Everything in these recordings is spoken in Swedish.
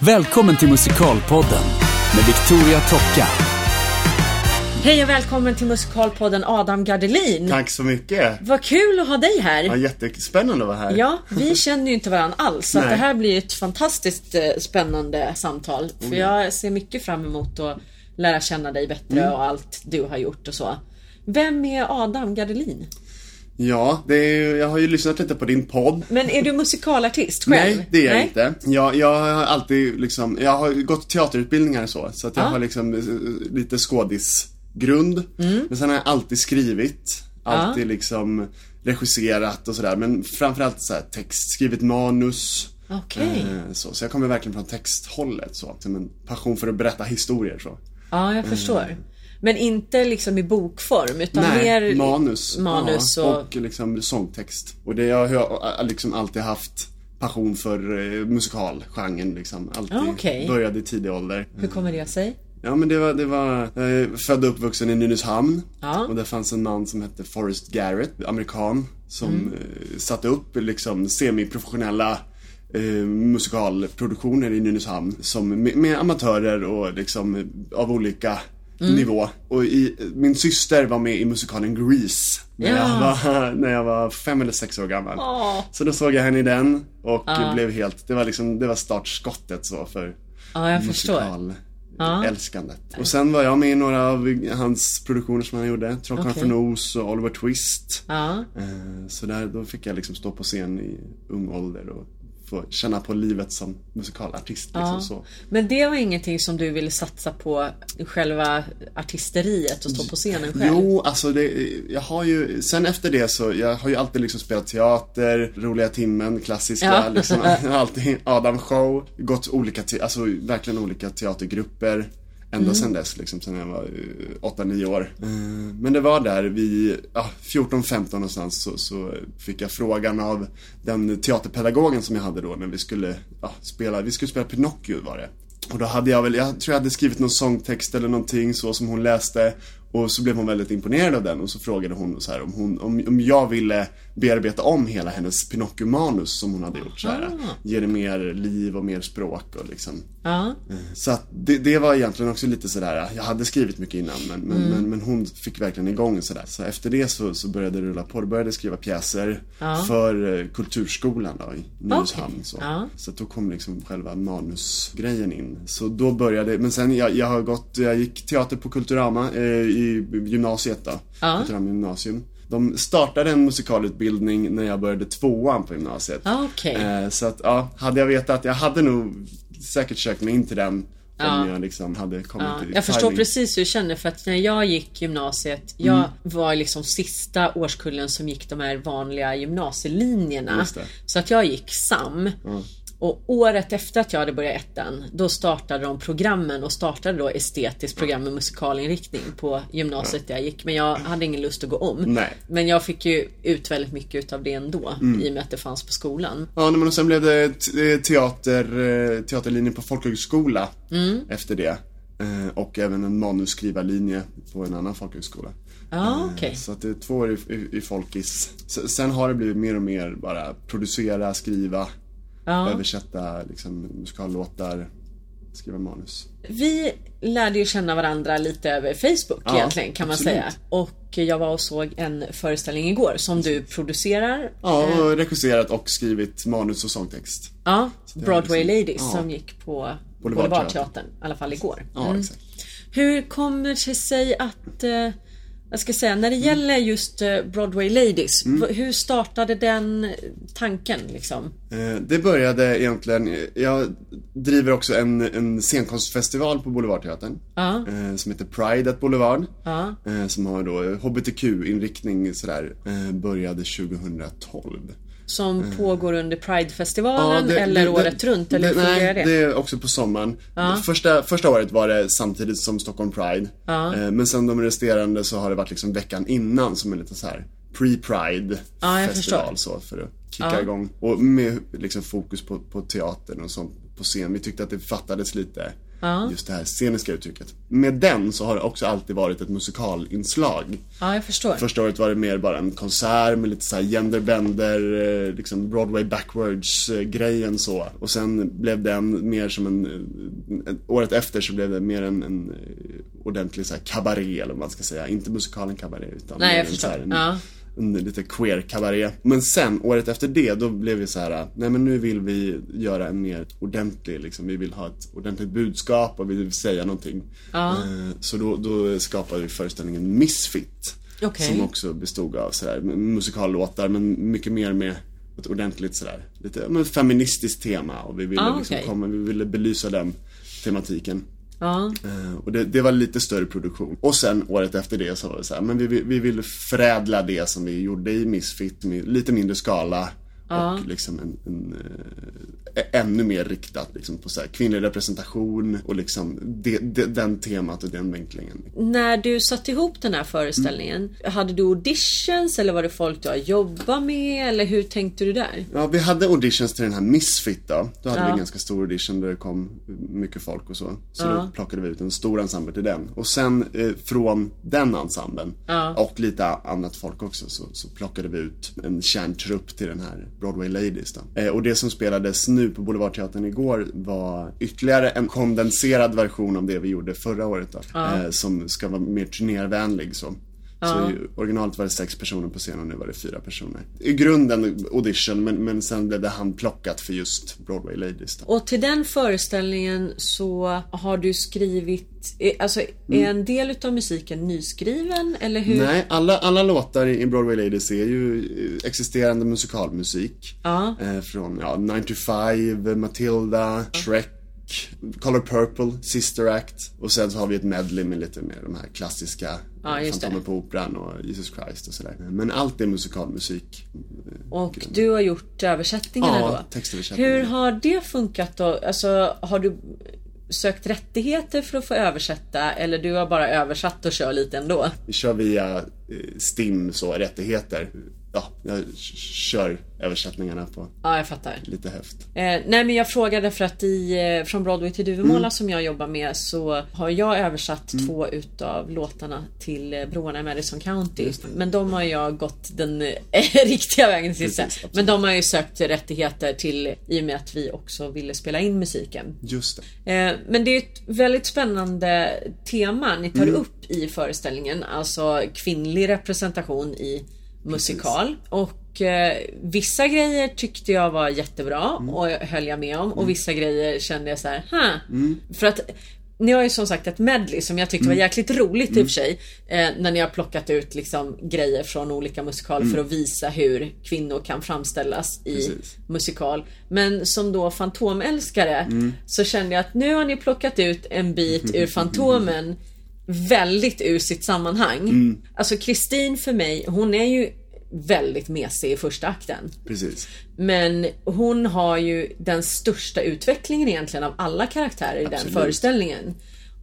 Välkommen till Musikalpodden med Victoria Tocka. Hej och välkommen till Musikalpodden Adam Gardelin. Tack så mycket. Vad kul att ha dig Ja, här. jättespännande att vara här. Ja, vi känner ju inte varandra alls, så det här blir ett fantastiskt eh, spännande samtal. För Mm. jag ser mycket fram emot att lära känna dig bättre Mm. och allt du har gjort och så. Vem är Adam Gardelin? Ja, är, jag har ju lyssnat lite på din podd. Men är du musikalartist själv? Nej, det är jag inte. Jag, jag har alltid liksom, jag har gått teaterutbildningar och så, så att jag Ja. har liksom eh, lite skådisgrund. Mm. Men sen har jag alltid skrivit, alltid liksom regisserat och sådär. Men framförallt så här, text, skrivit manus. Okej. Eh, så, så jag kommer verkligen från texthållet så, som en passion för att berätta historier så. Ja, jag förstår. Men inte liksom i bokform, utan Nej, mer manus. manus ja, och... och liksom sångtext. Och det jag har liksom alltid haft passion för eh, musikalgenren liksom. Alltid Ja, okej. började i tidig ålder. Hur kommer det sig? Ja men det var, det var, jag är född och uppvuxen i Nynäshamn. Ja. Och där fanns en man som hette Forrest Garrett, amerikan. Som Mm. eh, satte upp liksom semiprofessionella eh, musikalproduktioner i Nynäshamn. Som, med, med amatörer och liksom av olika Mm. nivå. Och i, min syster var med i musikalen Grease. När, Ja. jag, var, när jag var fem eller sex år gammal. Åh. Så då såg jag henne i den och blev helt, det var liksom, det var startskottet så för Ja, jag förstår. musikal Ja. älskandet. Och sen var jag med i några av hans produktioner som han gjorde. Trollkarlen Okej. från Oz och Oliver Twist. Ja. Eh, Så där, då fick jag liksom stå på scen i ung ålder och få känna på livet som musikalartist. Liksom Ja. så. Men det var ingenting som du ville satsa på själva artisteriet och stå på scenen själv? Jo, alltså det, jag har ju, sen efter det så, jag har ju alltid liksom spelat teater, Roliga timmen, klassiska, Ja. liksom, alltid Adam show, gått olika, te- alltså verkligen olika teatergrupper. Ända Mm. sen dess, liksom sen jag var 8-9 år. Eh, Men det var där vid ja, 14-15 någonstans så, så fick jag frågan av den teaterpedagogen som jag hade då när vi skulle ja, spela, vi skulle spela Pinocchio var det. Och då hade jag väl, jag tror jag hade skrivit någon sångtext eller någonting så som hon läste. Och så blev hon väldigt imponerad av den och så frågade hon så här om, hon, om, om jag ville bearbeta om hela hennes Pinocchio-manus som hon hade gjort så här. Ge det mer liv och mer språk och liksom. Ja. Så att det, det var egentligen också lite sådär, jag hade skrivit mycket innan men, men, Mm. men, men hon fick verkligen igång sådär. Så efter det så, så började det rulla på, då började jag skriva pjäser Ja. för eh, Kulturskolan då i Nynäshamn. Okej. Så. Ja. så då kom liksom själva manusgrejen in. Så då började, men sen jag, jag har gått, jag gick teater på Kulturama eh, i gymnasiet då. Ja. Kulturama gymnasium. De startade en musikalutbildning när jag började tvåan på gymnasiet. Ja, okej. Eh, Så att ja, hade jag vetat, jag hade nog säkert sökt mig in till den Ja. om jag liksom hade kommit Ja, jag förstår timing. precis hur du känner för att när jag gick gymnasiet, jag var liksom sista årskullen som gick de här vanliga gymnasielinjerna. Så att jag gick SAM. Och året efter att jag hade börjat ettan, då startade de programmen och startade då estetiskt program med musikalinriktning på gymnasiet där jag gick. Men jag hade ingen lust att gå om. Nej. Men jag fick ju ut väldigt mycket utav det ändå, i och med att det fanns på skolan. Ja, men och sen blev det t- teater, eh, teaterlinje på folkhögskola Mm. efter det. Eh, Och även en manusskrivarlinje på en annan folkhögskola. Ja, okej. Så att det är två år i, i, i folkis. Sen har det blivit mer och mer bara producera, skriva, Ja. översätta liksom, musikallåtar, skriva manus. Vi lärde ju känna varandra lite över Facebook Ja, egentligen kan man absolut. säga. Och jag var och såg en föreställning igår som du producerar. Ja, och regisserat och skrivit manus och sångtext. Ja, Broadway liksom- Ladies ja. som gick på Boulevardteatern. I alla fall igår. Ja, exakt. Hur kommer det sig att, eh, jag ska säga, Mm. när det gäller just eh, Broadway Ladies, v- hur startade den tanken liksom? Eh, Det började egentligen, jag driver också en, en scenkonstfestival på Boulevardteatern. Ja. eh, Som heter Pride at Boulevard. Ja. Som har då HBTQ-inriktning sådär. Började 2012. Som pågår under Pridefestivalen Mm. det- eller det- året det- runt, eller det, Nej, det? det är också på sommaren. Första, första året var det samtidigt som Stockholm Pride. Ja. Eh, Men sen de resterande så har det varit liksom veckan innan som en lite så här pre-pride Ja, festival så för att kicka Ja. igång. Och med liksom fokus på, på teatern och sånt på scen. Vi tyckte att det fattades lite Ja. Just det här sceniska uttrycket. Med den så har det också alltid varit ett musikalinslag. Ja, jag förstår. Första året var det mer bara en konsert med lite så här genderbender, eh, liksom Broadway backwards eh, grejen så. Och sen blev den mer som en, eh, året efter så blev det mer en, en eh, ordentlig så här kabaré eller vad man ska säga. Inte musikalen kabaré utan Nej, jag en, förstår. en, Ja. En lite queer kabaré. Men sen, året efter det, då blev vi så här, nej men nu vill vi göra en mer ordentlig, liksom, vi vill ha ett ordentligt budskap och vi vill säga någonting. Ja. Eh, Så då, då skapade vi föreställningen Misfit. Okej. Som också bestod av sådär musikallåtar men mycket mer med ett ordentligt sådär, lite men, feministiskt tema och vi ville Ah, liksom okej. komma, vi ville belysa den tematiken. Ja. Eh, och det, det var lite större produktion. Och sen året efter det så var det så här, men vi, vi, ville förädla det som vi gjorde i Misfit lite mindre skala. Och liksom en, en eh, ännu mer riktat liksom på så här, kvinnlig representation och liksom det, det, den temat och den vinklingen. När du satte ihop den här föreställningen, hade du auditions eller var det folk du har jobbat med eller hur tänkte du där? Ja, vi hade auditions till den här Misfit då. Då hade Ja. vi en ganska stor audition där det kom mycket folk och så. Så då plockade vi ut en stor ensemble till den. Och sen eh, från den ensemblen och lite annat folk också så, så plockade vi ut en kärntrupp till den här Broadway Ladies då. Eh, och det som spelades nu på Boulevardteatern igår var ytterligare en kondenserad version av det vi gjorde förra året då. Eh, som ska vara mer turnervänlig så. Så i originalet var det sex personer på scenen och nu var det fyra personer. I grunden audition men, men sen blev det handplockat för just Broadway Ladies då. Och till den föreställningen så har du skrivit, eh, alltså är en del utav musiken nyskriven eller hur? Nej, alla, alla låtar i Broadway Ladies är ju eh, existerande musikalmusik. Ja. Eh, från ja, 9 to 5, Matilda, Shrek, Color Purple, Sister Act och sen så har vi ett medley med lite mer de här klassiska Ja, eh. Fantomen på Operan och Jesus Christ och sådär. Men allt är musikalmusik. Och du har gjort översättningarna Ja, då? textöversättningar. Hur har det funkat då? Alltså har du sökt rättigheter för att få översätta eller du har bara översatt och kör lite ändå? Vi kör via eh, STIM så, rättigheter. Ja, jag kör översättningarna på Ja, jag fattar. lite häft. Eh, nej men jag frågade för att i eh, Från Broadway till Duvemåla Mm. som jag jobbar med så har jag översatt två utav låtarna till eh, Broarna i Madison County. Men de har jag gått den eh, riktiga vägen till Precis. Men de har ju sökt rättigheter till i och med att vi också ville spela in musiken. Just det. Eh, Men det är ett väldigt spännande tema ni Mm. tar upp i föreställningen. Alltså kvinnlig representation i musikal. Och eh, vissa grejer tyckte jag var jättebra Mm. och höll jag med om. Och vissa grejer kände jag så här, huh. För att ni har ju som sagt ett medley som jag tyckte Mm. var jäkligt roligt i och för sig. Eh, när ni har plockat ut liksom grejer från olika musikaler för att visa hur kvinnor kan framställas i Mm. Precis. musikal. Men som då Fantomälskare Mm. så kände jag att nu har ni plockat ut en bit ur Fantomen väldigt ur sitt sammanhang. Mm. Alltså Kristin för mig, hon är ju väldigt mesig i första akten. Precis. Men hon har ju den största utvecklingen egentligen av alla karaktärer i den Absolut. föreställningen.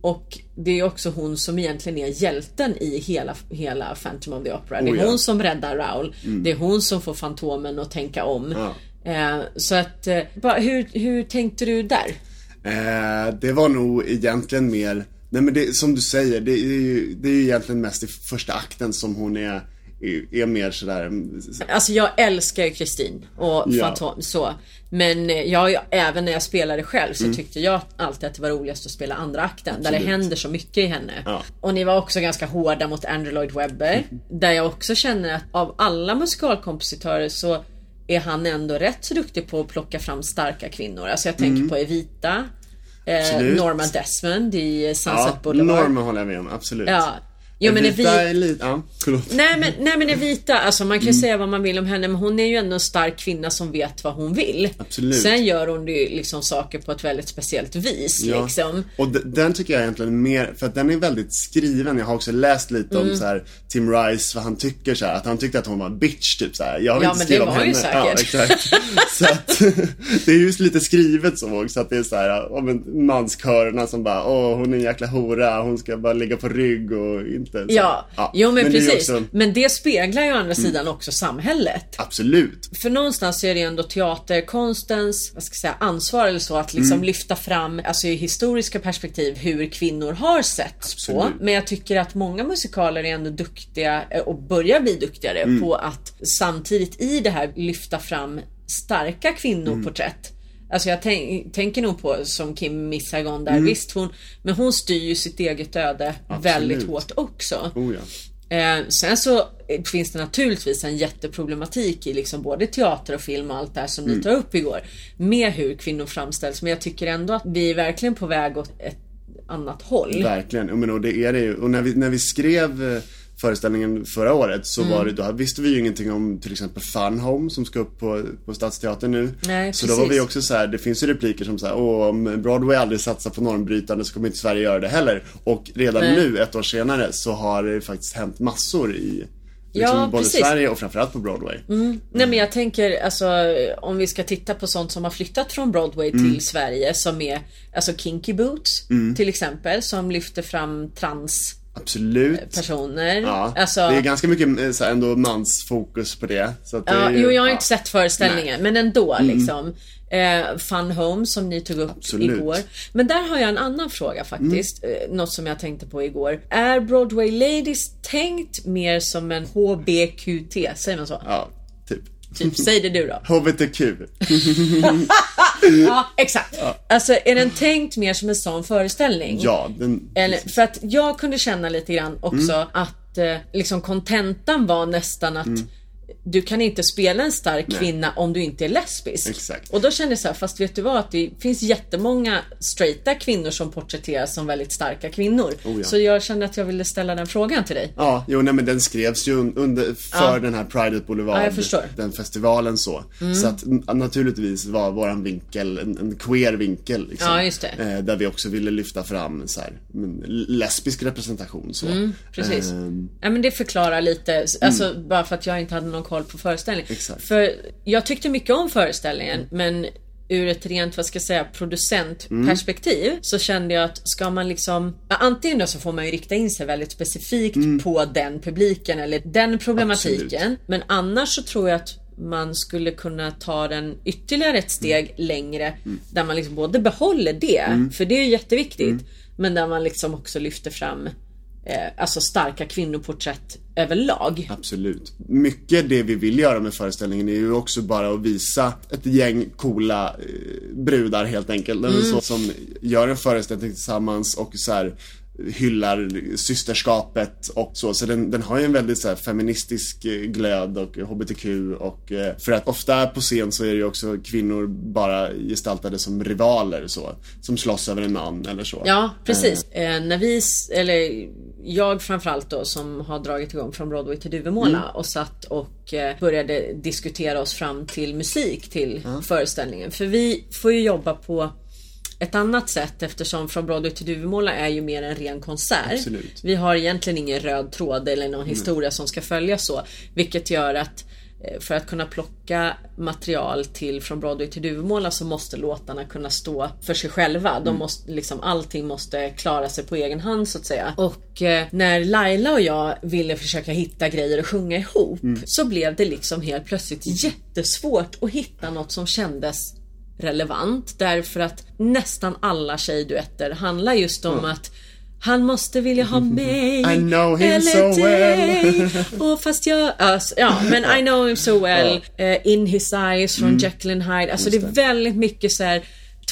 Och det är också hon som egentligen är hjälten i hela, hela Phantom of the Opera. Det är Oh, ja. hon som räddar Raoul. Det är hon som får Fantomen att tänka om. Ja. Eh, så att, eh, hur, hur tänkte du där? Eh, det var nog egentligen mer, nej men det, som du säger, det är ju, det är ju egentligen mest i första akten som hon är, är, är mer sådär, mm, Alltså jag älskar ju Kristin och Ja. Fantom så. Men eh, jag, även när jag spelade själv så Mm. tyckte jag alltid att det var roligast att spela andra akten. Där Absolut. det händer så mycket i henne. Ja. Och ni var också ganska hårda mot Andrew Lloyd Webber. Där jag också känner att av alla musikalkompositörer så är han ändå rätt så duktig på att plocka fram starka kvinnor. Alltså jag tänker på Evita. Eh. Norma Desmond i Sunset ja, Boulevard. Norma håller jag med om, absolut. Ja. Jo men Evita är lite, ja. Nej men, nej men Evita, alltså man kan ju Mm. säga vad man vill om henne men hon är ju ändå en stark kvinna som vet vad hon vill. Absolut. Sen gör hon ju liksom saker på ett väldigt speciellt vis Ja. liksom. Och den tycker jag egentligen mer, för att den är väldigt skriven. Jag har också läst lite Mm. om så här, Tim Rice, vad han tycker så här, att han tyckte att hon var en bitch typ så här. Jag vill Ja, inte men skriva det om var ju henne. säkert. Ja, så att det är just lite skrivet så också, att det är så här om en manskörerna som bara, åh hon är en jäkla hora, hon ska bara ligga på rygg och inte. Så, Ja, jo men, det ju precis. också- Mm. Men det speglar ju å andra sidan också samhället. Absolut. För någonstans är det ändå teaterkonstens vad ska jag säga, ansvar eller så att liksom Mm. lyfta fram, alltså i historiska perspektiv, hur kvinnor har setts på. Men jag tycker att många musikaler är ändå duktiga eh, och börjar bli duktigare Mm. på att samtidigt i det här lyfta fram starka kvinnoporträtt. Alltså jag tänk, tänker nog på som Kim Missagon där, Mm. visst hon, men hon styr ju sitt eget öde väldigt hårt också. Oh ja. Eh, sen så eh, finns det naturligtvis en jätteproblematik i liksom både teater och film och allt det här som Mm. ni tar upp igår. Med hur kvinnor framställs. Men jag tycker ändå att vi är verkligen på väg åt ett annat håll. Verkligen, men, och det är det ju. Och när vi, när vi skrev eh, föreställningen förra året så Mm. var det, då visste vi ju ingenting om till exempel Fun Home som ska upp på, på Stadsteatern nu. Nej, så då var vi precis. också så här, det finns ju repliker som så här, åh om Broadway aldrig satsar på normbrytande så kommer inte Sverige göra det heller. Och redan Nej. nu, ett år senare, så har det faktiskt hänt massor i Ja, liksom, både precis. Mm. Sverige och framförallt på Broadway. Nej men jag tänker alltså om vi ska titta på sånt som har flyttat från Broadway Mm. till Sverige som är alltså Kinky Boots till exempel som lyfter fram transpersoner. Absolut. Ja, Alltså, det är ganska mycket eh, så här, ändå mansfokus på det. Så att det Ja, är ju, jo, jag har ja. inte sett föreställningen, men ändå liksom. Eh, Fun Home som ni tog upp Absolut. igår. Men där har jag en annan fråga faktiskt. Eh, något som jag tänkte på igår. Är Broadway Ladies tänkt mer som en HBQT? Säger man så? Ja, typ. Säg det du då. HBTQ. Ja, exakt. Alltså är den tänkt mer som en sån föreställning? Ja, den... Eller, för att jag kunde känna lite grann också att eh, liksom kontentan var nästan att du kan inte spela en stark kvinna om du inte är lesbisk. Exakt. Och då kände jag så här, fast vet du vad? Att det finns jättemånga straighta kvinnor som porträtteras som väldigt starka kvinnor. Oh ja. Så jag kände att jag ville ställa den frågan till dig. Ja, jo nej men den skrevs ju un- under, för Ja. den här Pride at Boulevard. Ja. Mm. Den festivalen så. Så att naturligtvis var våran vinkel en, en queer vinkel. Liksom, Ja, just det. Eh, där vi också ville lyfta fram så här, lesbisk representation så. Mm, Precis. Ehm, Ja men det förklarar lite, alltså bara för att jag inte hade någon koll på föreställningen. Exakt. För jag tyckte mycket om föreställningen men ur ett rent, vad ska jag säga, producentperspektiv så kände jag att ska man liksom ja, Antingen då så får man ju rikta in sig väldigt specifikt på den publiken eller den problematiken. Absolut. Men annars så tror jag att man skulle kunna ta den ytterligare ett steg längre där man liksom både behåller det, för det är ju jätteviktigt, men där man liksom också lyfter fram eh, alltså starka kvinnoporträtt överlag. Absolut. Mycket det vi vill göra med föreställningen är ju också bara att visa ett gäng coola eh, brudar helt enkelt. Mm. Så, som gör en föreställning tillsammans och så här hyllar systerskapet och så. Så den, den har ju en väldigt så här, feministisk eh, glöd och HBTQ och eh, för att ofta på scen så är det ju också kvinnor bara gestaltade som rivaler så. Som slåss över en man eller så. Ja, precis. Eh, när vi, eller jag framförallt då som har dragit igång från Broadway till Duvemåla och satt och eh, började diskutera oss fram till musik till föreställningen. För vi får ju jobba på ett annat sätt eftersom från Broadway till Duvemåla är ju mer en ren konsert. Absolut. Vi har egentligen ingen röd tråd eller någon historia som ska följas så. Vilket gör att för att kunna plocka material till från Broadway till Duvemåla så måste låtarna kunna stå för sig själva. De måste, liksom, allting måste klara sig på egen hand så att säga. Och eh, när Laila och jag ville försöka hitta grejer att sjunga ihop så blev det liksom helt plötsligt jättesvårt att hitta något som kändes relevant därför att nästan alla tjejduetter handlar just om att han måste vilja ha mig I know him eller so dig. Och fast jag, alltså, ja men I know him so well. eh, in his eyes från Jekyll and Hyde. Alltså det är väldigt mycket så här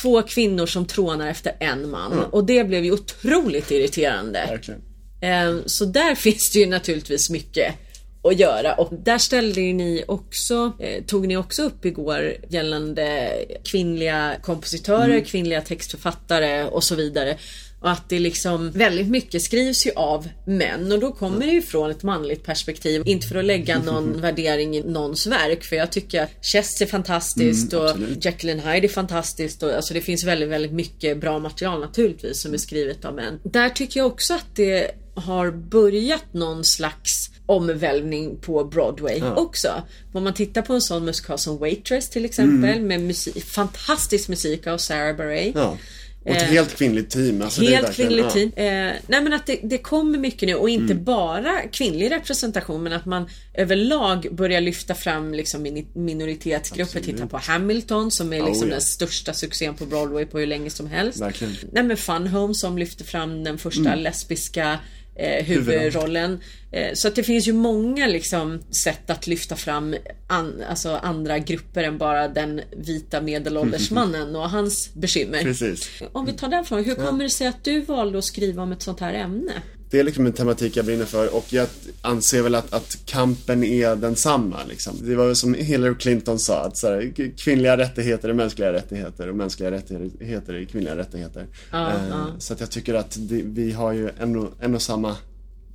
två kvinnor som trånar efter en man. Och det blev ju otroligt irriterande. Verkligen. Eh, Så där finns det ju naturligtvis mycket att göra och där ställde ni också, eh, tog ni också upp igår gällande kvinnliga kompositörer, kvinnliga textförfattare och så vidare. Och att det liksom väldigt mycket skrivs ju av män och då kommer det ju från ett manligt perspektiv. Inte för att lägga någon värdering i någons verk för jag tycker att Chess är fantastiskt och Jekyll and Hyde är fantastiskt och alltså det finns väldigt, väldigt mycket bra material naturligtvis som är skrivet av män. Där tycker jag också att det har börjat någon slags omvälvning på Broadway också. Om man tittar på en sån musikal som Waitress till exempel med musik, fantastisk musik av Sarah Bareilles. Ja. Och ett helt kvinnligt team. Alltså Helt verkligen- kvinnligt team. Eh, nej men att det, det kommer mycket nu och inte Mm. bara kvinnlig representation men att man överlag börjar lyfta fram liksom minoritetsgrupper. Titta på Hamilton som är liksom Oh, ja. den största succén på Broadway på hur länge som helst. Verkligen. Nej men Fun Home som lyfter fram den första Mm. lesbiska eh, huvudrollen. Eh, så att det finns ju många liksom sätt att lyfta fram an, alltså andra grupper än bara den vita medelålders mannen och hans bekymmer. Precis. Om vi tar därifrån, hur kommer det sig att du valde att skriva om ett sånt här ämne? Det är liksom en tematik jag brinner för och jag anser väl att, att kampen är densamma. Liksom. Det var som Hillary Clinton sa, att så här, kvinnliga rättigheter är mänskliga rättigheter och mänskliga rättigheter är kvinnliga rättigheter. Ja, Eh, ja. Så att jag tycker att det, vi har ju en och, en och samma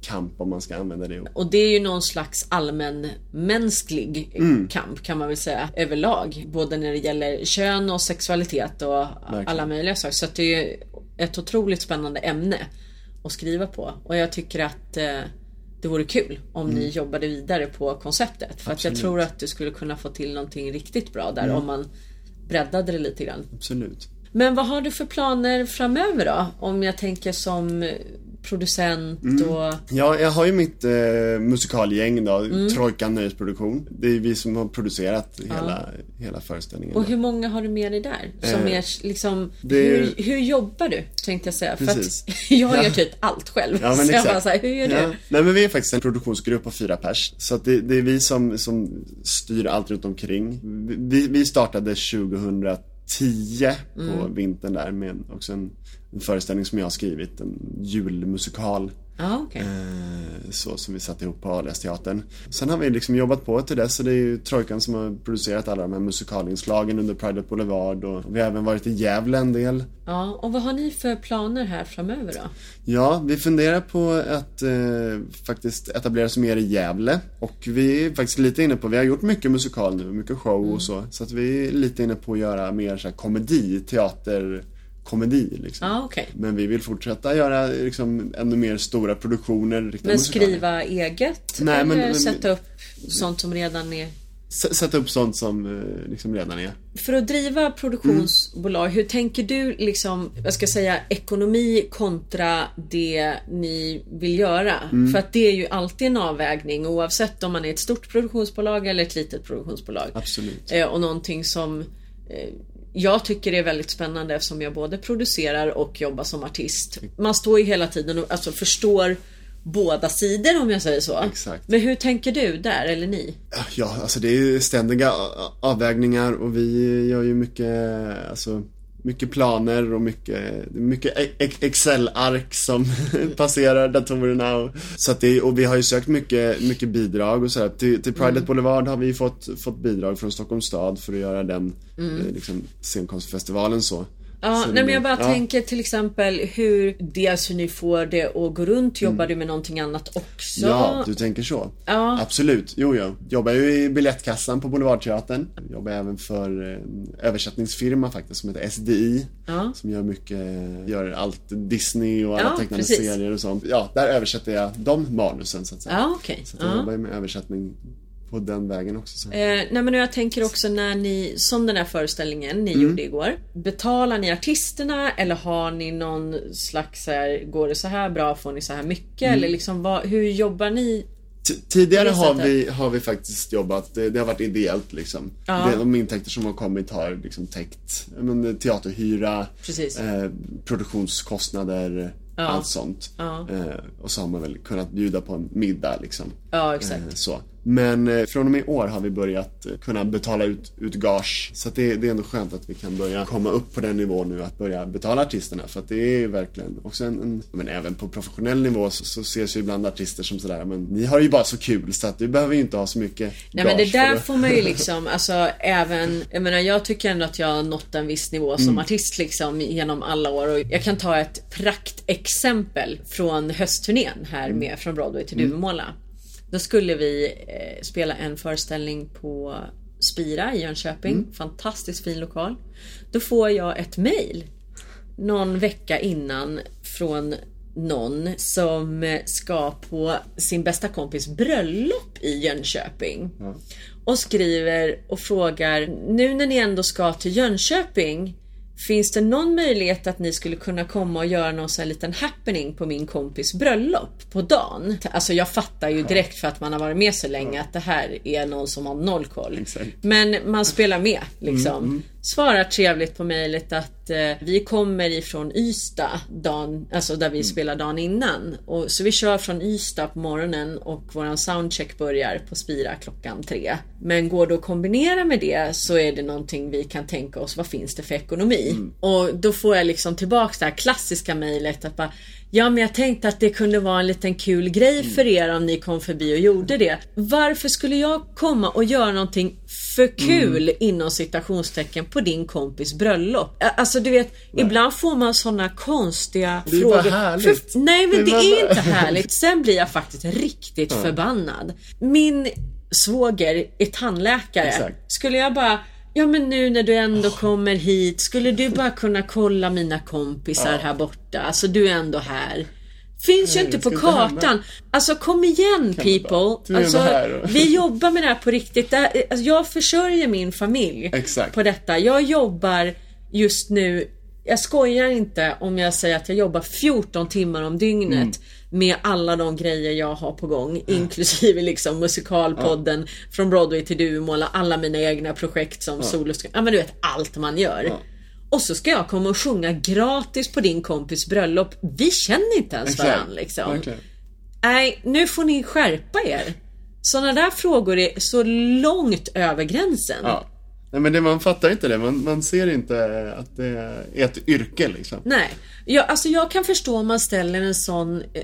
kamp om man ska använda det. Och det är ju någon slags allmänmänsklig Mm. kamp kan man väl säga överlag. Både när det gäller kön och sexualitet och alla möjliga saker. Så att det är ju ett otroligt spännande ämne att skriva på. Och jag tycker att eh, det vore kul om ni jobbade vidare på konceptet. För att jag Mm. Absolut. tror att du skulle kunna få till någonting riktigt bra där Mm. om man breddade det lite grann. Absolut. Men vad har du för planer framöver då? Om jag tänker som producent Mm. och... Ja, jag har ju mitt eh, musikalgäng då, Mm. Trojkan Nöjesproduktion. Det är vi som har producerat hela, hela föreställningen. Och då. hur många har du med dig där? Som Eh, är liksom... det hur, hur jobbar du? Tänkte jag säga. Precis. För att jag Ja. gör typ allt själv. Ja, men så jag exakt. bara så här, hur gör du? Ja. Nej men vi är faktiskt en produktionsgrupp på fyra pers. Så att det, det är vi som, som styr allt runt omkring. Vi, vi startade 2010 på Mm. vintern där med också en, en föreställning som jag har skrivit, en julmusikal. Ja, okej. Eh, så som vi satte ihop på Alias-teatern. Sen har vi liksom jobbat på till dess så det är ju Trojkan som har producerat alla de här musikalinslagen under Pride Boulevard och vi har även varit i Gävle en del. Ja, och vad har ni för planer här framöver då? Ja, vi funderar på att eh, faktiskt etablera oss mer i Gävle. Och vi är faktiskt lite inne på, vi har gjort mycket musikal nu, mycket show och så. Så att vi är lite inne på att göra mer så här komedi, teater, komedi liksom. Ja, okej. Men vi vill fortsätta göra liksom ännu mer stora produktioner. Men skriva eget? Nej, eller men- sätta upp sånt som redan är... Sätta upp sånt som eh, liksom redan är. För att driva produktionsbolag, hur tänker du liksom, vad ska jag säga, ekonomi kontra det ni vill göra? Mm. För att det är ju alltid en avvägning oavsett om man är ett stort produktionsbolag eller ett litet produktionsbolag. Absolut. Eh, och någonting som eh, jag tycker är väldigt spännande eftersom jag både producerar och jobbar som artist. Man står ju hela tiden och alltså förstår båda sidor om jag säger så. Exakt. Men hur tänker du där, eller ni? Ja, alltså det är ständiga a- avvägningar och vi gör ju mycket, alltså mycket planer och mycket, mycket e- Excel-ark som passerar datorerna och, så att det, och vi har ju sökt mycket, mycket bidrag och sådär. Till, till Pride at Boulevard har vi fått, fått bidrag från Stockholms stad för att göra den, eh, liksom, scenkonstfestivalen så. Ja, nej, men jag bara ja. tänker till exempel hur dels hur ni får det att gå runt. Jobbar Mm. du med någonting annat också? Ja, du tänker så? Ja. Absolut, jo jo. Jobbar ju i biljettkassan på Boulevardteatern. Jobbar även för en översättningsfirma faktiskt som heter SDI. Ja. Som gör mycket, gör allt Disney och alla Ja, tecknade serier och sånt. Ja, där översätter jag de manusen så att säga. Ja, okej. Så jag Ja. jobbar ju med översättning på den vägen också. Så. Eh, nej men jag tänker också när ni, som den här föreställningen ni Mm. gjorde igår. Betalar ni artisterna eller har ni någon slags så här, går det så här bra får ni så här mycket? Mm. Eller liksom vad, hur jobbar ni? T- Tidigare har vi, har vi faktiskt jobbat, det, det har varit ideellt liksom. Ja. De intäkter som har kommit har liksom täckt men, teaterhyra, eh, produktionskostnader, Ja. allt sånt. Ja. Eh, och så har man väl kunnat bjuda på en middag liksom. Ja, exakt. Eh, så. Men eh, från och med i år har vi börjat eh, kunna betala ut, ut gage. Så det, det är ändå skönt att vi kan börja komma upp på den nivån nu att börja betala artisterna. För att det är ju verkligen också en, en men även på professionell nivå så, så ses ju ibland artister som sådär, men ni har ju bara så kul så att du behöver ju inte ha så mycket Nej men det gage där får man ju liksom, alltså även, jag menar jag tycker ändå att jag har nått en viss nivå som Mm. artist liksom genom alla år och jag kan ta ett praktexempel från höstturnén här Mm. med Från Broadway till Duvemåla. Då skulle vi eh, spela en föreställning på Spira i Jönköping, Mm. fantastiskt fin lokal. Då får jag ett mail någon vecka innan från någon som ska på sin bästa kompis bröllop i Jönköping. Och skriver och frågar, nu när ni ändå ska till Jönköping, Finns det någon möjlighet att ni skulle kunna komma och göra någon sån här liten happening på min kompis bröllop på dagen? Alltså jag fattar ju direkt för att man har varit med så länge att det här är någon som har noll koll. Exakt. Men man spelar med liksom. Svarar trevligt på mejlet att eh, vi kommer ifrån Ystad, dagen, alltså där vi spelar dagen innan. Och, så vi kör från Ystad på morgonen och våran soundcheck börjar på Spira klockan tre. Men går det att kombinera med det så är det någonting vi kan tänka oss. Vad finns det för ekonomi? Och då får jag liksom tillbaks det här klassiska mejlet att bara Ja men jag tänkte att det kunde vara en liten kul grej för er om ni kom förbi och gjorde det. Varför skulle jag komma och göra någonting för kul inom citationstecken på din kompis bröllop? Alltså du vet, ibland får man sådana konstiga Det är bara frågor. härligt. För, nej men Det det är är inte härligt. Sen blir jag faktiskt riktigt förbannad. Min svåger är tandläkare. Exakt. Skulle jag bara Ja men nu när du ändå kommer hit, skulle du bara kunna kolla mina kompisar här borta? Alltså du är ändå här. Finns ju Nej, inte det på inte hända. kartan. Alltså kom igen people. Alltså, vi jobbar med det här på riktigt. Alltså, jag försörjer min familj Exakt. på detta. Jag jobbar just nu jag skojar inte om jag säger att jag jobbar 14 timmar om dygnet Mm. Med alla de grejer jag har på gång. Inklusive liksom musikalpodden från Broadway till Duvemåla, alla mina egna projekt som ja. Ja men du vet allt man gör. Och så ska jag komma och sjunga gratis på din kompis bröllop. Vi känner inte ens varandra liksom. Verkligen. Nej, nu får ni skärpa er. Sådana där frågor är så långt över gränsen. Ja. Nej men det, man fattar inte det. Man, man ser inte att det är ett yrke liksom. Nej, jag, alltså jag kan förstå om man ställer en sån eh,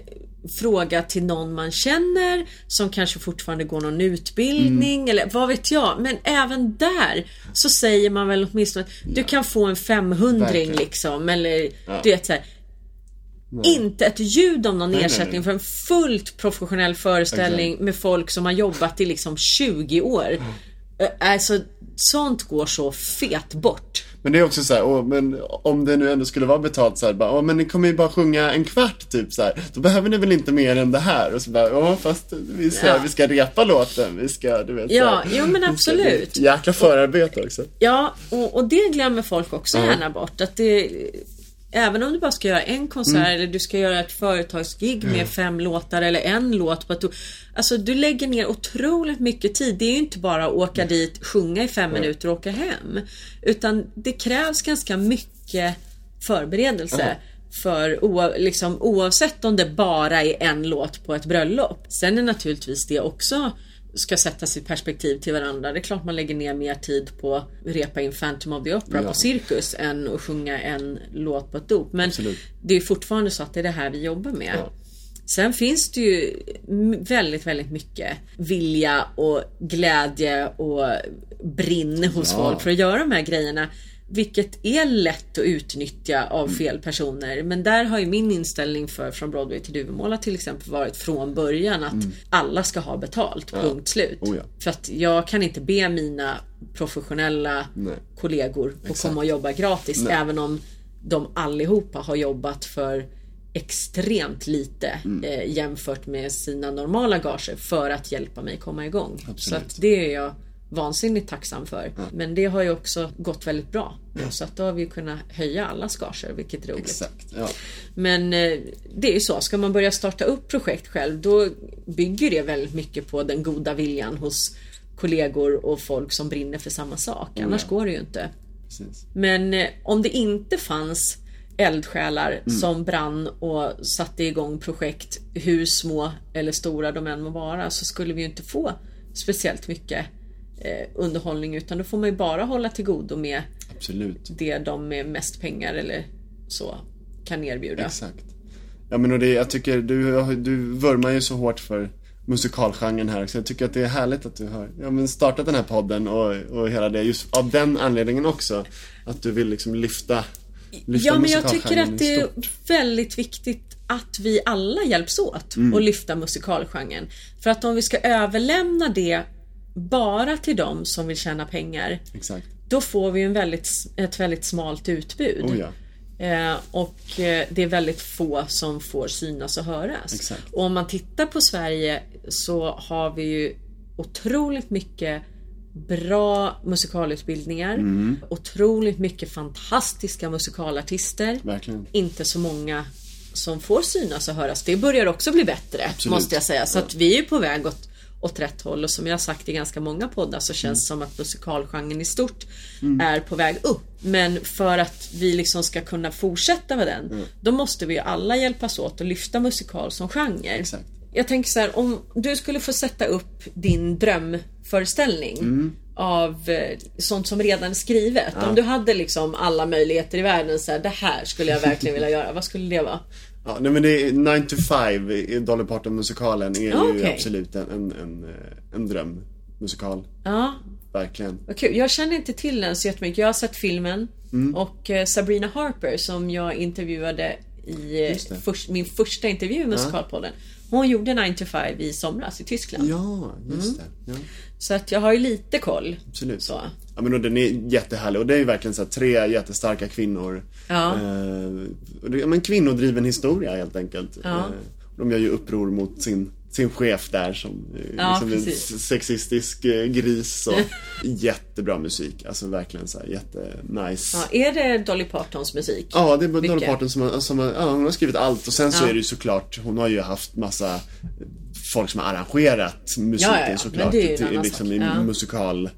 fråga till någon man känner som kanske fortfarande går någon utbildning Mm. eller vad vet jag. Men även där så säger man väl åtminstone att du kan få en 500 Verkligen. liksom eller du vet så här, Inte ett ljud om någon nej, ersättning nej. för en fullt professionell föreställning Exakt. med folk som har jobbat i liksom 20 år. Eh, Alltså sånt går så fet bort. Men det är också så här, åh, men om det nu ändå skulle vara betalt så här, bara, åh, men ni kommer ju bara sjunga en kvart typ så här. Då behöver ni väl inte mer än det här? Och så bara, ja fast vi, så här, Ja. vi ska repa låten, vi ska, du vet så Ja, här, jo, men ska- absolut. Jäkla förarbete också. Ja, och, och det glömmer folk också gärna bort. Att det, även om du bara ska göra en konsert Mm. eller du ska göra ett företagsgig med fem låtar eller en låt på ett. Alltså du lägger ner otroligt mycket tid. Det är ju inte bara att åka dit, sjunga i fem minuter och åka hem. Utan det krävs ganska mycket förberedelse. För oa, liksom, oavsett om det bara är en låt på ett bröllop. Sen är naturligtvis det också ska sättas i perspektiv till varandra. Det är klart man lägger ner mer tid på att repa in Phantom of the Opera Ja. på Cirkus än att sjunga en låt på ett dop. Men Absolut. det är fortfarande så att det är det här vi jobbar med. Ja. Sen finns det ju väldigt, väldigt mycket vilja och glädje och brinn hos Ja. folk för att göra de här grejerna. Vilket är lätt att utnyttja av Mm. fel personer. Men där har ju min inställning för Från Broadway till Duvemåla till exempel varit från början att alla ska ha betalt, punkt slut. Mm. Oh ja. För att jag kan inte be mina professionella Nej. kollegor att komma och jobba gratis. Nej. Även om de allihopa har jobbat för extremt lite Mm. eh, jämfört med sina normala gager för att hjälpa mig komma igång. Så Absolut. att det är jag vansinnigt tacksam för. Men det har ju också gått väldigt bra. Så att då har vi kunnat höja allas gager, vilket är roligt. Exakt, ja. Men eh, det är ju så, ska man börja starta upp projekt själv då bygger det väldigt mycket på den goda viljan hos kollegor och folk som brinner för samma sak. Annars ja. går det ju inte. Precis. Men eh, om det inte fanns eldsjälar Mm. som brann och satte igång projekt hur små eller stora de än må vara så skulle vi ju inte få speciellt mycket eh, underhållning utan då får man ju bara hålla till godo med Absolut. det de med mest pengar eller så kan erbjuda. Exakt. Ja men och det, jag tycker du, du vurmar ju så hårt för musikalgenren här så jag tycker att det är härligt att du har ja, men startat den här podden och, och hela det just av den anledningen också. Att du vill liksom lyfta, lyfta Ja men jag tycker att det är väldigt viktigt att vi alla hjälps åt Mm. och lyfta musikalgenren. För att om vi ska överlämna det bara till dem som vill tjäna pengar Exakt. då får vi en väldigt, ett väldigt smalt utbud. Oh ja. Eh, och eh, det är väldigt få som får synas och höras. Exakt. Och om man tittar på Sverige så har vi ju otroligt mycket bra musikalutbildningar. Mm. Otroligt mycket fantastiska musikalartister. Verkligen. Inte så många som får synas och höras. Det börjar också bli bättre Absolut. måste jag säga. Så att vi är på väg åt, åt rätt håll och som jag har sagt i ganska många poddar så känns det som att musikalgenren i stort är på väg upp. Men för att vi liksom ska kunna fortsätta med den då måste vi ju alla hjälpas åt att lyfta musikal som genre. Exakt. Jag tänker så här, om du skulle få sätta upp din drömföreställning av eh, sånt som redan är skrivet. Om du hade liksom alla möjligheter i världen så här, det här skulle jag verkligen vilja göra. Vad skulle det vara? Ja, nej men det är 9 to 5 i Dolly Parton-musikalen är ju Ja, okej. absolut en, en, en, eh, en drömmusikal. Ja, Verkligen. kul. Jag känner inte till den så jättemycket. Jag har sett filmen Mm. och eh, Sabrina Harper som jag intervjuade i eh, förs- min första intervju i Musikalpodden. Hon gjorde 9 to 5 i somras i Tyskland. Ja, just det. Ja, Så att jag har ju lite koll. absolut. Så. Ja men och den är jättehärlig och det är ju verkligen så här, tre jättestarka kvinnor. Ja. Eh, det, ja, men kvinnodriven historia helt enkelt. Ja. Eh, de gör ju uppror mot sin, sin chef där som eh, Ja, liksom en sexistisk eh, gris. Och jättebra musik, alltså verkligen så här jättenice. Ja, är det Dolly Partons musik? Ja, det är Dolly. Parton som, har- som har, ja, hon har skrivit allt och sen så är det ju såklart, hon har ju haft massa folk som har arrangerat musiken såklart. det är ju en annan liksom sak. i musikal,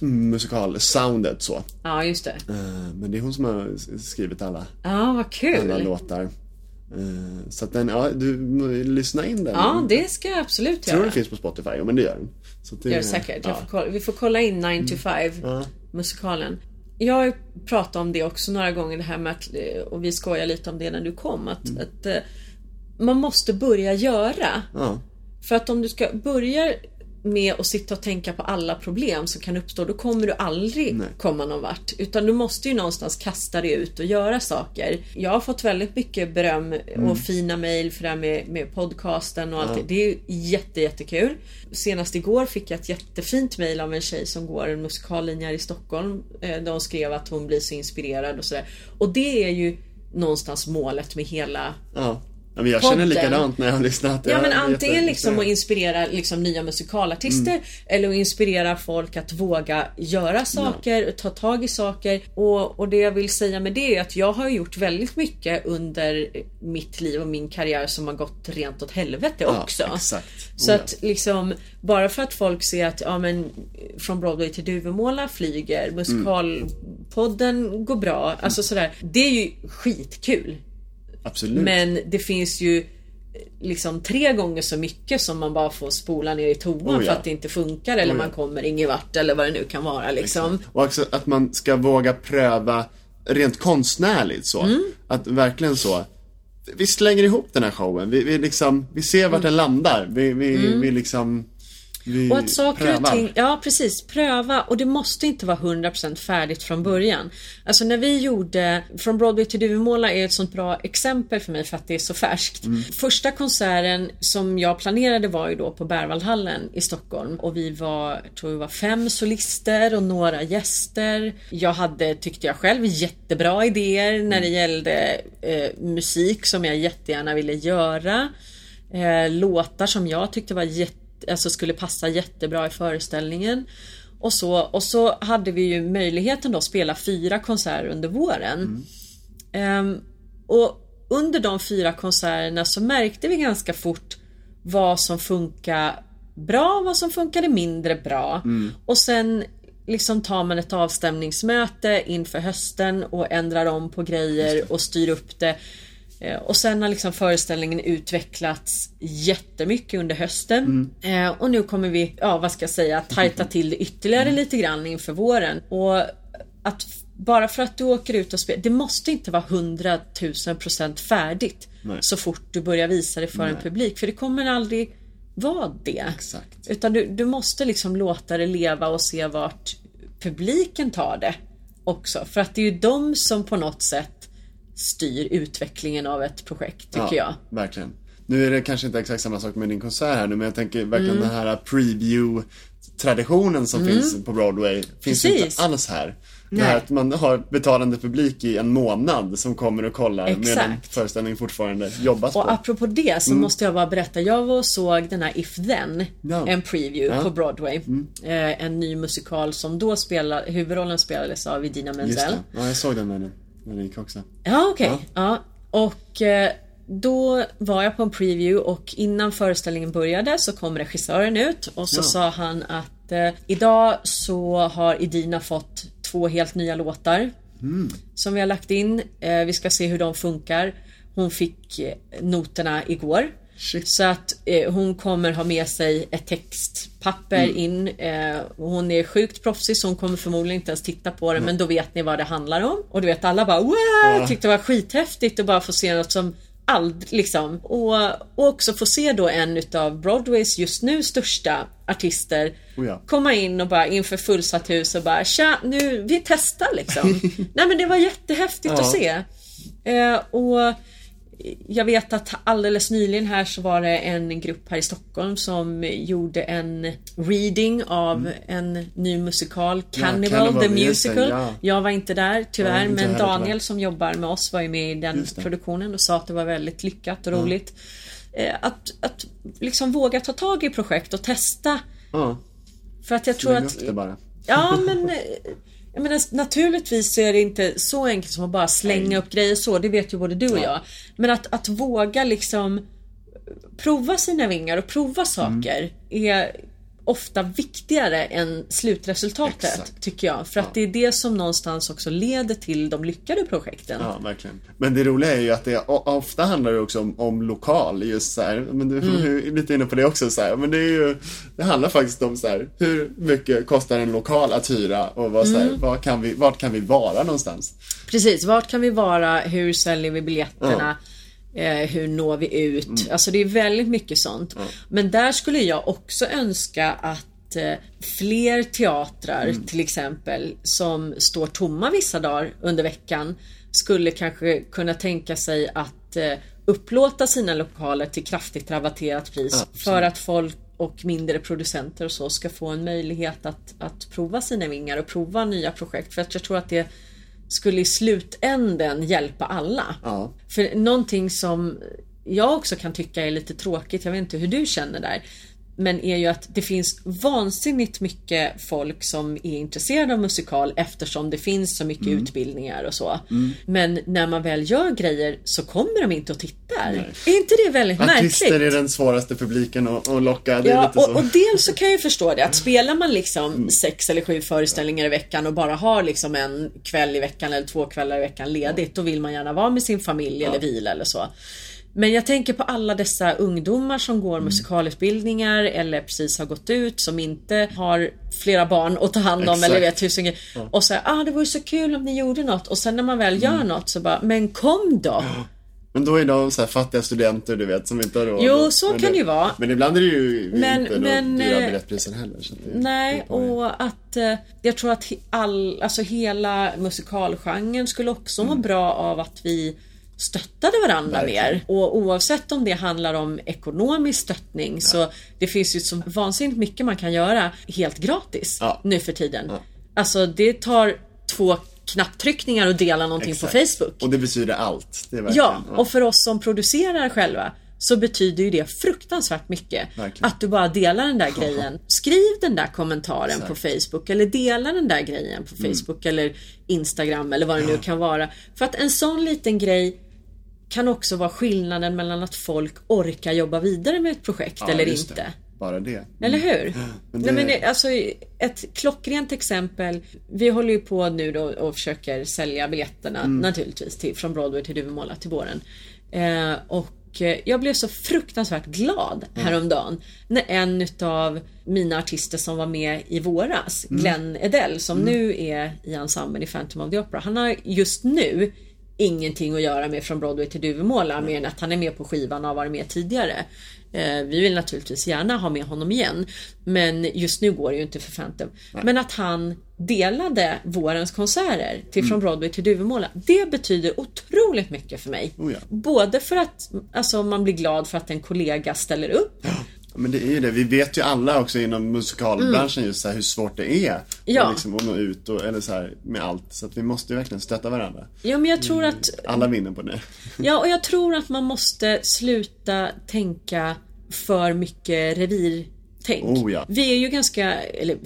musikal-soundet så. Ja, just det. Eh, Men det är hon som har skrivit alla, Ja, vad kul. alla låtar. Eh, Så att den, ja, du lyssna in den. Ja, det ska jag absolut Jag tror göra. den finns på Spotify, ja men det gör den. Så det, gör det säkert. Jag Ja. får kolla, vi får kolla in 9 to 5 Ja. musikalen. Jag har pratat om det också några gånger det här med att, eh, och vi skojar lite om det när du kom, att, Mm. att man måste börja göra. Ja, För att om du ska börja med att sitta och tänka på alla problem som kan uppstå, då kommer du aldrig Nej. komma någon vart. Utan du måste ju någonstans kasta dig ut och göra saker. Jag har fått väldigt mycket beröm och fina mejl för det här med, med podcasten och allt det. Det är jätte, jättekul. Senast igår fick jag ett jättefint mejl av en tjej som går en musikallinje här i Stockholm. eh, Där hon skrev att hon blir så inspirerad och sådär. Och det är ju någonstans målet med hela ja. Ja men jag känner Podden. likadant när jag har lyssnat. Ja men antingen liksom att inspirera liksom nya musikalartister Mm. eller att inspirera folk att våga göra saker, ta tag i saker. Och, och det jag vill säga med det är att jag har gjort väldigt mycket under mitt liv och min karriär som har gått rent åt helvete Ja, också. exakt. Så Oh, ja. att liksom bara för att folk ser att ja men från Broadway till Duvemåla flyger, musikalpodden går bra, alltså sådär. Det är ju skitkul. Absolut. Men det finns ju eh, liksom tre gånger så mycket som man bara får spola ner i toan Oh ja. för att det inte funkar eller Oh ja. man kommer ingen vart eller vad det nu kan vara liksom. Och också att man ska våga pröva rent konstnärligt så. Mm. Att verkligen så. Vi slänger ihop den här showen. Vi, vi, liksom, vi ser vart den landar. Vi, vi, vi liksom... Vi Mm. Och att saker prövar. och ting, ja precis, pröva och det måste inte vara 100% färdigt från början. Alltså när vi gjorde, från Broadway till Duvemåla är ett sånt bra exempel för mig för att det är så färskt. Mm. Första konserten som jag planerade var ju då på Berwaldhallen i Stockholm och vi var, jag tror vi var fem solister och några gäster. Jag hade, tyckte jag själv, jättebra idéer när det gällde eh, musik som jag jättegärna ville göra. Eh, låtar som jag tyckte var jätte alltså skulle passa jättebra i föreställningen. Och så, och så hade vi ju möjligheten då att spela fyra konserter under våren. Ehm, och under de fyra konserterna så märkte vi ganska fort vad som funkar bra, vad som funkade mindre bra. Och sen liksom tar man ett avstämningsmöte inför hösten och ändrar om på grejer och styr upp det. Eh, Och sen har liksom föreställningen utvecklats jättemycket under hösten. Eh, och nu kommer vi, ja vad ska jag säga, tajta till det ytterligare lite grann inför våren. Och att bara för att du åker ut och spelar, det måste inte vara 100 000 procent färdigt Nej. så fort du börjar visa det för en Nej. publik. För det kommer aldrig vara det. Exakt. Utan du, du måste liksom låta det leva och se vart publiken tar det också. För att det är ju de som på något sätt styr utvecklingen av ett projekt, tycker jag. Verkligen. Nu är det kanske inte exakt samma sak med din konsert här nu, men jag tänker verkligen Mm. den här preview-traditionen som finns på Broadway finns ju Precis. inte alls här. Det här Nej. att man har betalande publik i en månad som kommer och kollar medan Exakt. föreställningen fortfarande jobbas Och på. apropå det så måste jag bara berätta. Jag var och såg den här If Then, Ja. en preview Ja. Mm. på Broadway. Eh, en ny musikal som då spelar, huvudrollen spelades av Idina Menzel. Ja, jag såg den när den, när den gick också. Ja, okej. Ja. Ja. Och eh, då var jag på en preview och innan föreställningen började så kom regissören ut och så Ja. sa han att eh, idag så har Idina fått två helt nya låtar Mm. som vi har lagt in. Eh, vi ska se hur de funkar. Hon fick noterna igår. Shit. Så att eh, hon kommer ha med sig ett textpapper Mm. in. Eh, hon är sjukt proffsig så hon kommer förmodligen inte ens titta på det men då vet ni vad det handlar om. Och du vet alla bara wow! Tyckte det var skithäftigt att bara få se något som aldrig liksom. Och, och också få se då en utav Broadways just nu största artister Oh ja. komma in och bara inför fullsatt hus och bara tja nu vi testar liksom. Nej men det var jättehäftigt Ja. att se. Eh, och jag vet att alldeles nyligen här så var det en grupp här i Stockholm som gjorde en reading av en ny musikal, Cannibal, Cannibal, the Musical. ja. Jag var inte där Ja, tyvärr inte men Daniel tyvärr. som jobbar med oss var ju med i den produktionen och sa att det var väldigt lyckat och roligt. Eh, Att, att liksom våga ta tag i projekt och testa. Ja, För att jag tror att. Ja men jag menar, naturligtvis så är det inte så enkelt som att bara slänga upp grejer så, det vet ju både du och jag. Men att, att våga liksom prova sina vingar och prova saker är ofta viktigare än slutresultatet Exakt. tycker jag. För att det är det som någonstans också leder till de lyckade projekten. Ja, verkligen. Men det roliga är ju att det ofta handlar det också om, om lokal, just så här, men du Mm. är lite inne på det också så här, men det är ju, det handlar faktiskt om så här, hur mycket kostar en lokal att hyra och vad, så här, Mm. vad kan vi, vart kan vi vara någonstans? Precis, vart kan vi vara? Hur säljer vi biljetterna? Eh, hur når vi ut? Mm. Alltså det är väldigt mycket sånt. Men där skulle jag också önska att eh, fler teatrar Mm. till exempel som står tomma vissa dagar under veckan skulle kanske kunna tänka sig att eh, upplåta sina lokaler till kraftigt rabatterat pris absolut. för att folk och mindre producenter och så ska få en möjlighet att, att prova sina vingar och prova nya projekt. För att jag tror att det skulle i slutänden hjälpa alla. Ja. För någonting som jag också kan tycka är lite tråkigt, jag vet inte hur du känner där. Men är ju att det finns vansinnigt mycket folk som är intresserade av musikal eftersom det finns så mycket Mm. utbildningar och så. Men när man väl gör grejer så kommer de inte och tittar. Nej. Är inte det väldigt Artister märkligt? är den svåraste publiken att, att locka, Ja, och, och dels så kan jag förstå det att spelar man liksom sex eller sju föreställningar i veckan och bara har liksom en kväll i veckan eller två kvällar i veckan ledigt då vill man gärna vara med sin familj eller vila eller så. Men jag tänker på alla dessa ungdomar som går musikalutbildningar eller precis har gått ut som inte har flera barn att ta hand om Exakt. eller vet tusen grejer. Och säger ah det vore så kul om ni gjorde något och sen när man väl gör något så bara men kom då! Men då är de så här fattiga studenter du vet som inte har råd. Jo, så men kan det ju vara. Men ibland är det ju Men- inte men, då dyra eh, biljettpriser heller. Så Nej, och att eh, jag tror att all, alltså hela musikalgenren skulle också Mm. må bra av att vi stöttade varandra Verkligen. mer. Och oavsett om det handlar om ekonomisk stöttning så det finns ju så vansinnigt mycket man kan göra helt gratis Ja. nu för tiden. Ja. Alltså det tar två knapptryckningar och dela någonting Exakt. på Facebook. Och det betyder allt. Det Ja, och för oss som producerar själva så betyder ju det fruktansvärt mycket. Verkligen. Att du bara delar den där grejen. Skriv den där kommentaren på Facebook eller dela den där grejen på Mm. Facebook eller Instagram eller vad det nu kan vara. För att en sån liten grej kan också vara skillnaden mellan att folk orkar jobba vidare med ett projekt Ja, eller inte. Det. Bara det. Eller hur? Men Nej, det- men alltså, ett klockrent exempel. Vi håller ju på nu då och försöker sälja biljetterna Mm. naturligtvis till, från Broadway till Duvemåla till våren. Eh, och eh, jag blev så fruktansvärt glad häromdagen när en utav mina artister som var med i våras, Mm. Glenn Edell, som nu är i ensemblen i Phantom of the Opera. Han har just nu ingenting att göra med från Broadway till Duvemåla mer än att han är med på skivan och har varit med tidigare. Eh, vi vill naturligtvis gärna ha med honom igen. Men just nu går det ju inte för Phantom. Men att han delade vårens konserter till Mm. Från Broadway till Duvemåla. Det betyder otroligt mycket för mig. Oh ja. Både för att alltså, man blir glad för att en kollega ställer upp. Men det är ju det, vi vet ju alla också inom musikalbranschen just så hur svårt det är. Mm. Ja. Liksom att nå ut och, eller så här med allt. Så att vi måste ju verkligen stötta varandra. Ja men jag tror att Alla vinner på det. Ja, och jag tror att man måste sluta tänka för mycket revirtänk. Oh, ja. Vi är ju ganska, eller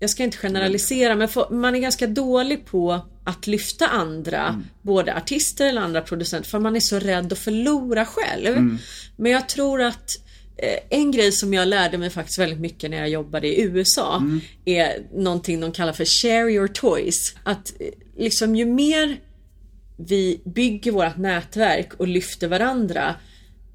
jag ska inte generalisera, men man är ganska dålig på att lyfta andra, Mm. både artister eller andra producenter, för man är så rädd att förlora själv. Mm. Men jag tror att en grej som jag lärde mig faktiskt väldigt mycket när jag jobbade i USA Mm. är någonting de kallar för share your toys. Att eh, liksom ju mer vi bygger vårt nätverk och lyfter varandra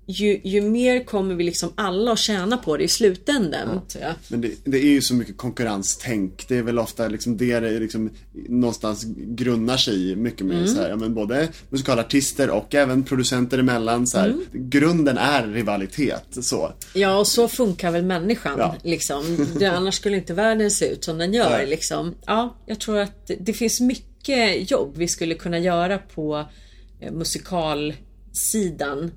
ju, ju mer kommer vi liksom alla att tjäna på det i slutändan. jag. Men det, det är ju så mycket konkurrenstänk. Det är väl ofta liksom det det liksom någonstans grundar sig i. Mycket Mm. med så här, ja, men både musikalartister och även producenter emellan. Så här, Mm. Grunden är rivalitet. Så. Ja, och så funkar väl människan. Ja. Liksom. Det, annars skulle inte världen se ut som den gör. Nej. Liksom. Ja, jag tror att det, det finns mycket jobb vi skulle kunna göra på eh, musikalsidan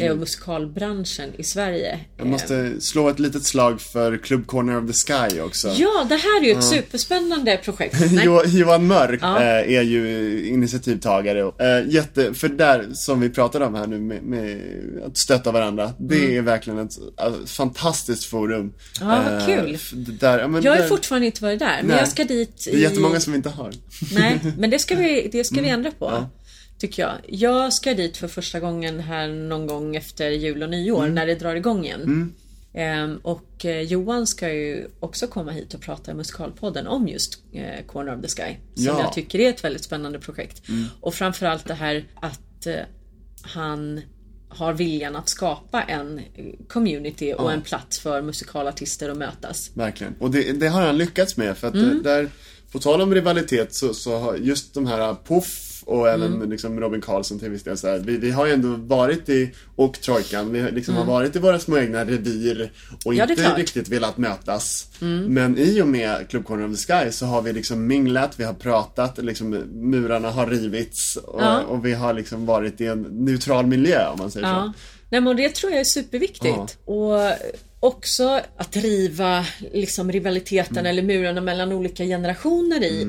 eh, och musikalbranschen i Sverige. Jag måste slå ett litet slag för Club Corner of the Sky också. Ja, det här är ju ett superspännande projekt. Johan Mörk Ja. eh, är ju initiativtagare. Eh, jätte, för där, som vi pratade om här nu med, med att stötta varandra. Det Mm. är verkligen ett, eh, fantastiskt forum. Ja, vad Eh, kul. där, ja, Jag har där, fortfarande inte varit där, men Nej. jag ska dit Det är jättemånga som inte har. Nej, men det ska vi, det ska vi ändra på. Ja. Tycker jag. Jag ska dit för första gången här någon gång efter jul och nyår när det drar igång igen. Ehm, och eh, Johan ska ju också komma hit och prata i Musikalpodden om just eh, Corner of the Sky. Som Ja. jag tycker är ett väldigt spännande projekt. Och framförallt det här att eh, han har viljan att skapa en community och en plats för musikalartister att mötas. Verkligen. Och det, det har han lyckats med för att Mm. där, på tal om rivalitet så, så har just de här Puff och även Mm. liksom Robin Karlsson till viss del så här, vi, vi har ju ändå varit i, och Trojkan, vi har liksom har varit i våra små egna revir och Mm. Ja, inte. Mm. riktigt velat mötas. Men i och med Club Corner of the Sky så har vi liksom minglat, vi har pratat, liksom murarna har rivits och, Ja. och vi har liksom varit i en neutral miljö om man säger Ja. så. Nej men det tror jag är superviktigt. Och också att riva liksom rivaliteten Mm. eller murarna mellan olika generationer i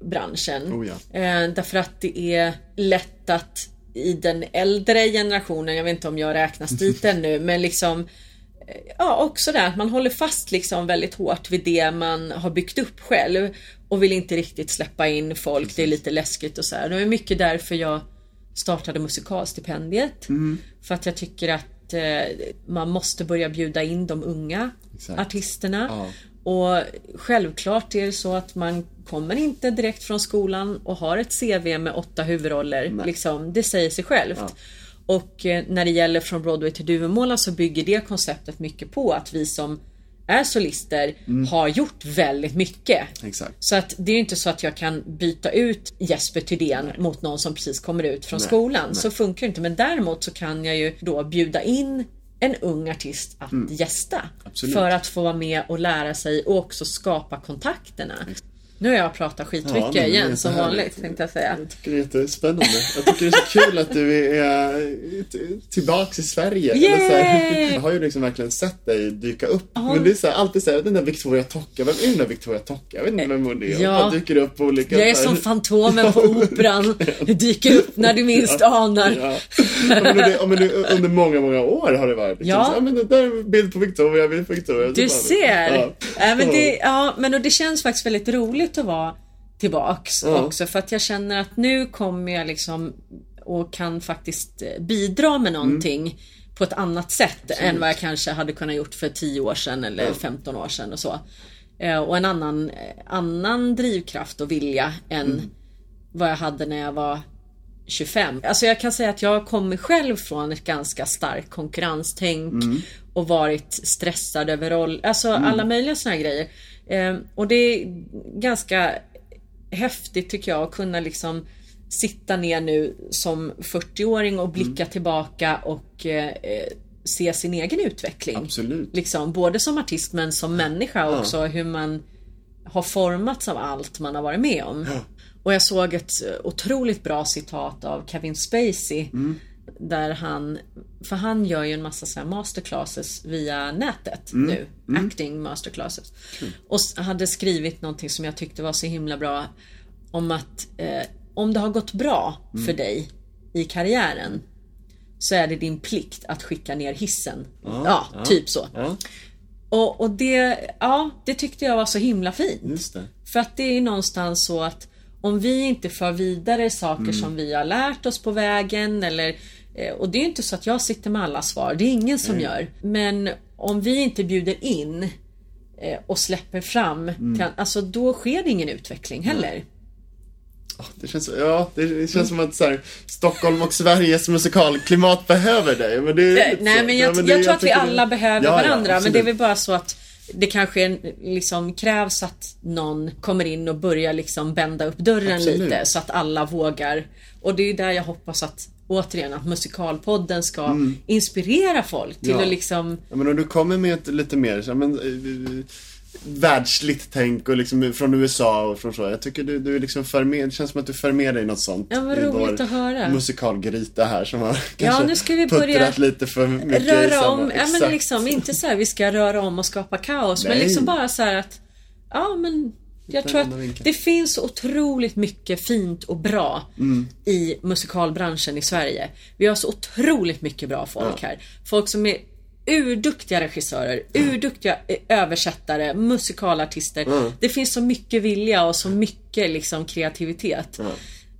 musikalbranschen. Oh ja. eh, därför att det är lätt att i den äldre generationen, jag vet inte om jag räknas dit ännu, men liksom eh, Ja, också det att man håller fast liksom väldigt hårt vid det man har byggt upp själv och vill inte riktigt släppa in folk, det är lite läskigt och så här. Det är mycket därför jag startade musikalstipendiet. Mm. För att jag tycker att eh, man måste börja bjuda in de unga Exakt. artisterna. Ja. Och självklart är det så att man kommer inte direkt från skolan och har ett CV med åtta huvudroller. Nej. Liksom, det säger sig självt. Ja. Och eh, när det gäller från Broadway till Duvemåla så bygger det konceptet mycket på att vi som är solister Mm. har gjort väldigt mycket. Exakt. Så att det är inte så att jag kan byta ut Jesper Thydén mot någon som precis kommer ut från skolan. Så funkar det inte. Men däremot så kan jag ju då bjuda in en ung artist att gästa. Mm. Absolut. För att få vara med och lära sig och också skapa kontakterna. Nu har jag pratat skitmycket Ja, igen som vanligt tänkte jag säga. Jag tycker det är jättespännande. Jag tycker det är så kul att du är t- tillbaks i Sverige. Eller så här, Yay! jag har ju liksom verkligen sett dig dyka upp. Men det är så här, alltid såhär, den där Victoria Tocca, vem är den där Victoria Tocca? Jag vet inte vem hon är. Ja. Hon dyker upp på olika... Jag är här- som Fantomen på Operan. Du dyker upp när du minst anar. Ja. Ja, men det, ja, men det, under många, många år har det varit. Liksom. Ja. Så, ja men det där är bild på Victoria, bild på Victoria. Du ser! Ja. Ja. men det, ja, men och det känns faktiskt väldigt roligt att vara tillbaks Ja. också för att jag känner att nu kommer jag liksom och kan faktiskt eh, bidra med någonting på ett annat sätt än vad jag kanske hade kunnat gjort för 10 år sedan eller 15 år sedan och så. Eh, Och en annan, eh, annan drivkraft och vilja än vad jag hade när jag var 25. Alltså jag kan säga att jag kommer själv från ett ganska starkt konkurrenstänk och varit stressad över roll, alltså alla möjliga här grejer. Eh, och det är ganska häftigt tycker jag att kunna liksom sitta ner nu som 40-åring och blicka tillbaka och eh, eh, se sin egen utveckling. Absolut. Liksom, både som artist men som människa också hur man har formats av allt man har varit med om. Och jag såg ett otroligt bra citat av Kevin Spacey där han, för han gör ju en massa så masterclasses via nätet nu. Acting masterclasses. Och s- hade skrivit någonting som jag tyckte var så himla bra. Om att eh, om det har gått bra för dig i karriären så är det din plikt att skicka ner hissen. Ja, typ så. Ja, Och, och det, ja, det tyckte jag var så himla fint. För att det är någonstans så att om vi inte för vidare saker Mm. som vi har lärt oss på vägen eller och det är inte så att jag sitter med alla svar, det är ingen som gör. Men om vi inte bjuder in eh, och släpper fram, Mm. till, alltså då sker det ingen utveckling heller. Det känns, ja, det känns som att så här, Stockholm och Sveriges musikalklimat behöver dig. Men det är Eh, Nej men Ja, jag, det- jag tror att vi alla det- behöver Ja, ja, varandra men absolut. det är väl bara så att det kanske liksom krävs att någon kommer in och börjar liksom bända upp dörren Absolut. lite så att alla vågar. Och det är där jag hoppas att återigen att musikalpodden ska inspirera folk till Mm. Ja. att liksom Ja, men om du kommer med ett lite mer så, ja, men, eh, världsligt tänk och liksom från USA och från så. Jag tycker du, du är liksom för med, det känns som att du för med dig något sånt. Ja, vad roligt att höra. musikalgryta här som har kanske nu ska vi börja lite för mycket röra om, ja men liksom inte så här vi ska röra om och skapa kaos men Nej. liksom bara så här att ja men jag tror att det finns otroligt mycket fint och bra Mm. i musikalbranschen i Sverige. Vi har så otroligt mycket bra folk här. Folk som är urduktiga regissörer, urduktiga eh, översättare, musikalartister. Det finns så mycket vilja och så mycket liksom kreativitet.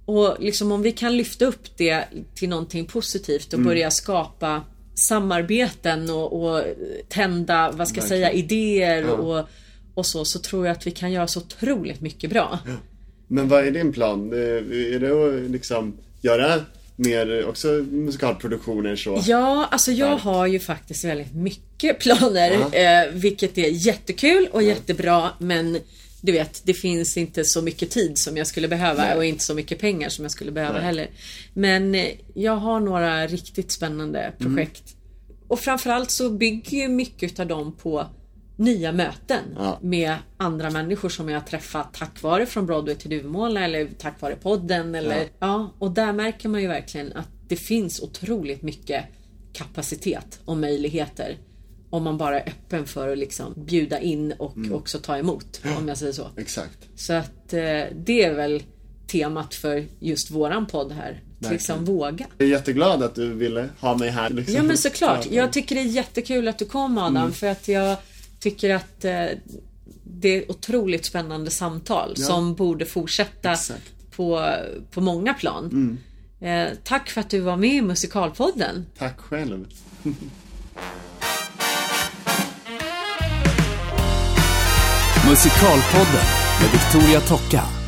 Och liksom om vi kan lyfta upp det till någonting positivt och börja skapa samarbeten och, och tända, vad ska jag säga, idéer och, och så, så tror jag att vi kan göra så otroligt mycket bra. Men vad är din plan? Eh, Är det att liksom göra mer också musikalproduktioner så? Ja, alltså jag har ju faktiskt väldigt mycket planer, eh, vilket är jättekul och jättebra, men du vet, det finns inte så mycket tid som jag skulle behöva och inte så mycket pengar som jag skulle behöva Nej. heller. Men eh, jag har några riktigt spännande projekt. Och framförallt så bygger ju mycket av dem på nya möten Ja. med andra människor som jag har träffat tack vare Från Broadway till Duvemåla eller tack vare podden eller ja. och där märker man ju verkligen att det finns otroligt mycket kapacitet och möjligheter om man bara är öppen för att liksom bjuda in och också ta emot om jag säger så. Exakt. Så att eh, det är väl temat för just våran podd här. Att liksom våga. Jag är jätteglad att du ville ha mig här. Liksom. Ja men såklart. Ja. Jag tycker det är jättekul att du kom Adam för att jag tycker att eh, det är otroligt spännande samtal som borde fortsätta Exakt. på, på många plan. Eh, tack för att du var med i Musikalpodden. Tack själv. Musikalpodden med Victoria Tocka.